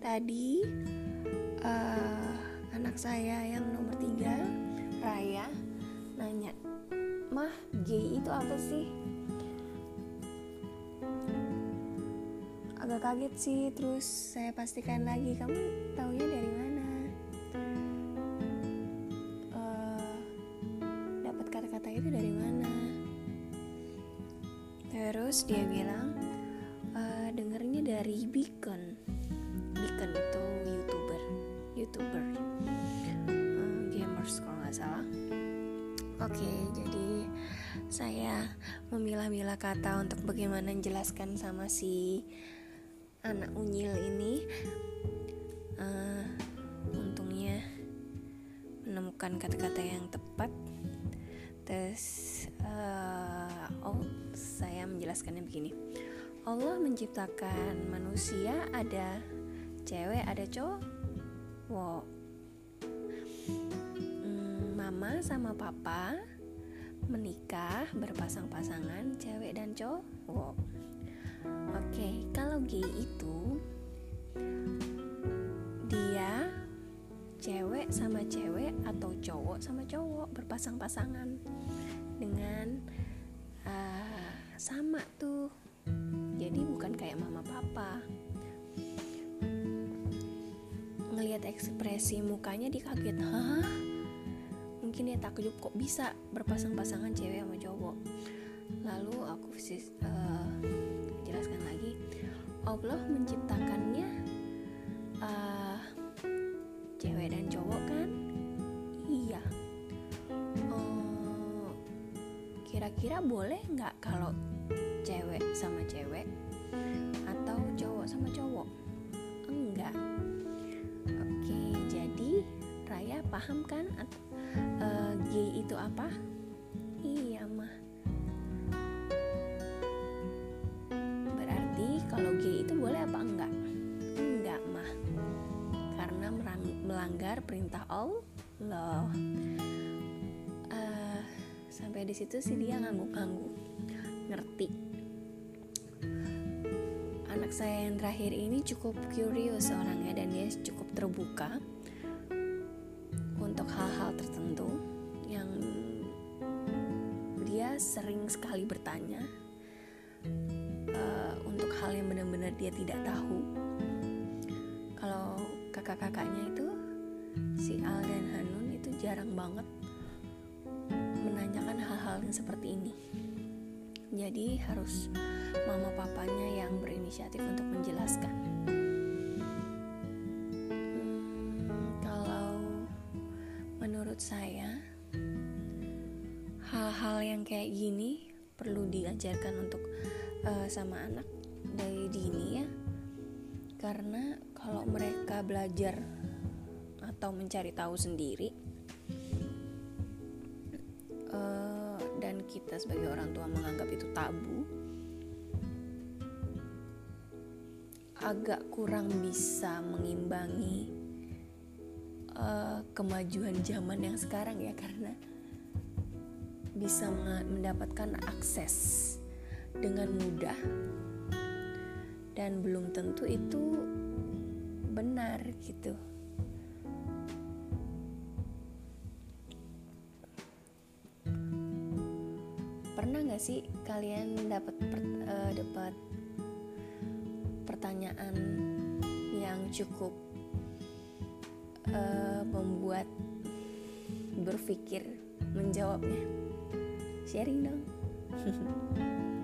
tadi uh, anak saya yang nomor tiga Raya nanya mah gay itu apa sih? Agak kaget sih terus saya pastikan lagi kamu taunya dari mana? Uh, dapat kata-kata itu dari mana? Terus dia bilang uh, dengernya dari Beacon Beacon itu youtuber youtuber uh, gamers kalau nggak salah. Oke okay, jadi saya memilah-milah kata untuk bagaimana menjelaskan sama si anak unyil ini. Uh, untungnya menemukan kata-kata yang tepat. Terus uh, oh saya menjelaskannya begini. Allah menciptakan manusia ada cewek ada cowok hmm, mama sama papa menikah berpasang-pasangan cewek dan cowok Oke, kalau gay itu dia cewek sama cewek atau cowok sama cowok berpasang-pasangan dengan uh, sama tuh. Jadi bukan kayak mama papa. Ngelihat ekspresi mukanya dikaget, hah? Mungkin dia takjub kok bisa berpasang-pasangan cewek sama cowok. Lalu aku uh, jelaskan lagi. Allah menciptakannya uh, cewek dan cowok kan? Iya. Uh, kira-kira boleh nggak kalau cewek sama cewek atau cowok sama cowok? Enggak Raya paham kan uh, gay itu apa iya mah kalau gay itu boleh apa enggak? Enggak mah. Karena melanggar perintah Allah. Uh, sampai di situ sih dia ngangguk-ngangguk. Ngerti. Anak saya yang terakhir ini cukup curious orangnya dan dia cukup terbuka untuk hal-hal tertentu yang dia sering sekali bertanya untuk hal yang benar-benar dia tidak tahu. Kalau kakak-kakaknya itu si Al dan Hanun itu jarang banget menanyakan hal-hal yang seperti ini. Jadi harus mama papanya yang berinisiatif untuk menjelaskan. Kayak gini perlu diajarkan untuk uh, sama anak dari dini ya. Karena kalau mereka belajar atau mencari tahu sendiri uh, dan kita sebagai orang tua menganggap itu tabu agak kurang bisa mengimbangi uh, kemajuan zaman yang sekarang ya karena bisa mendapatkan akses dengan mudah dan belum tentu itu benar gitu. Pernah nggak sih kalian dapat per, uh, dapat pertanyaan yang cukup uh, membuat berpikir menjawabnya? Sharing dong.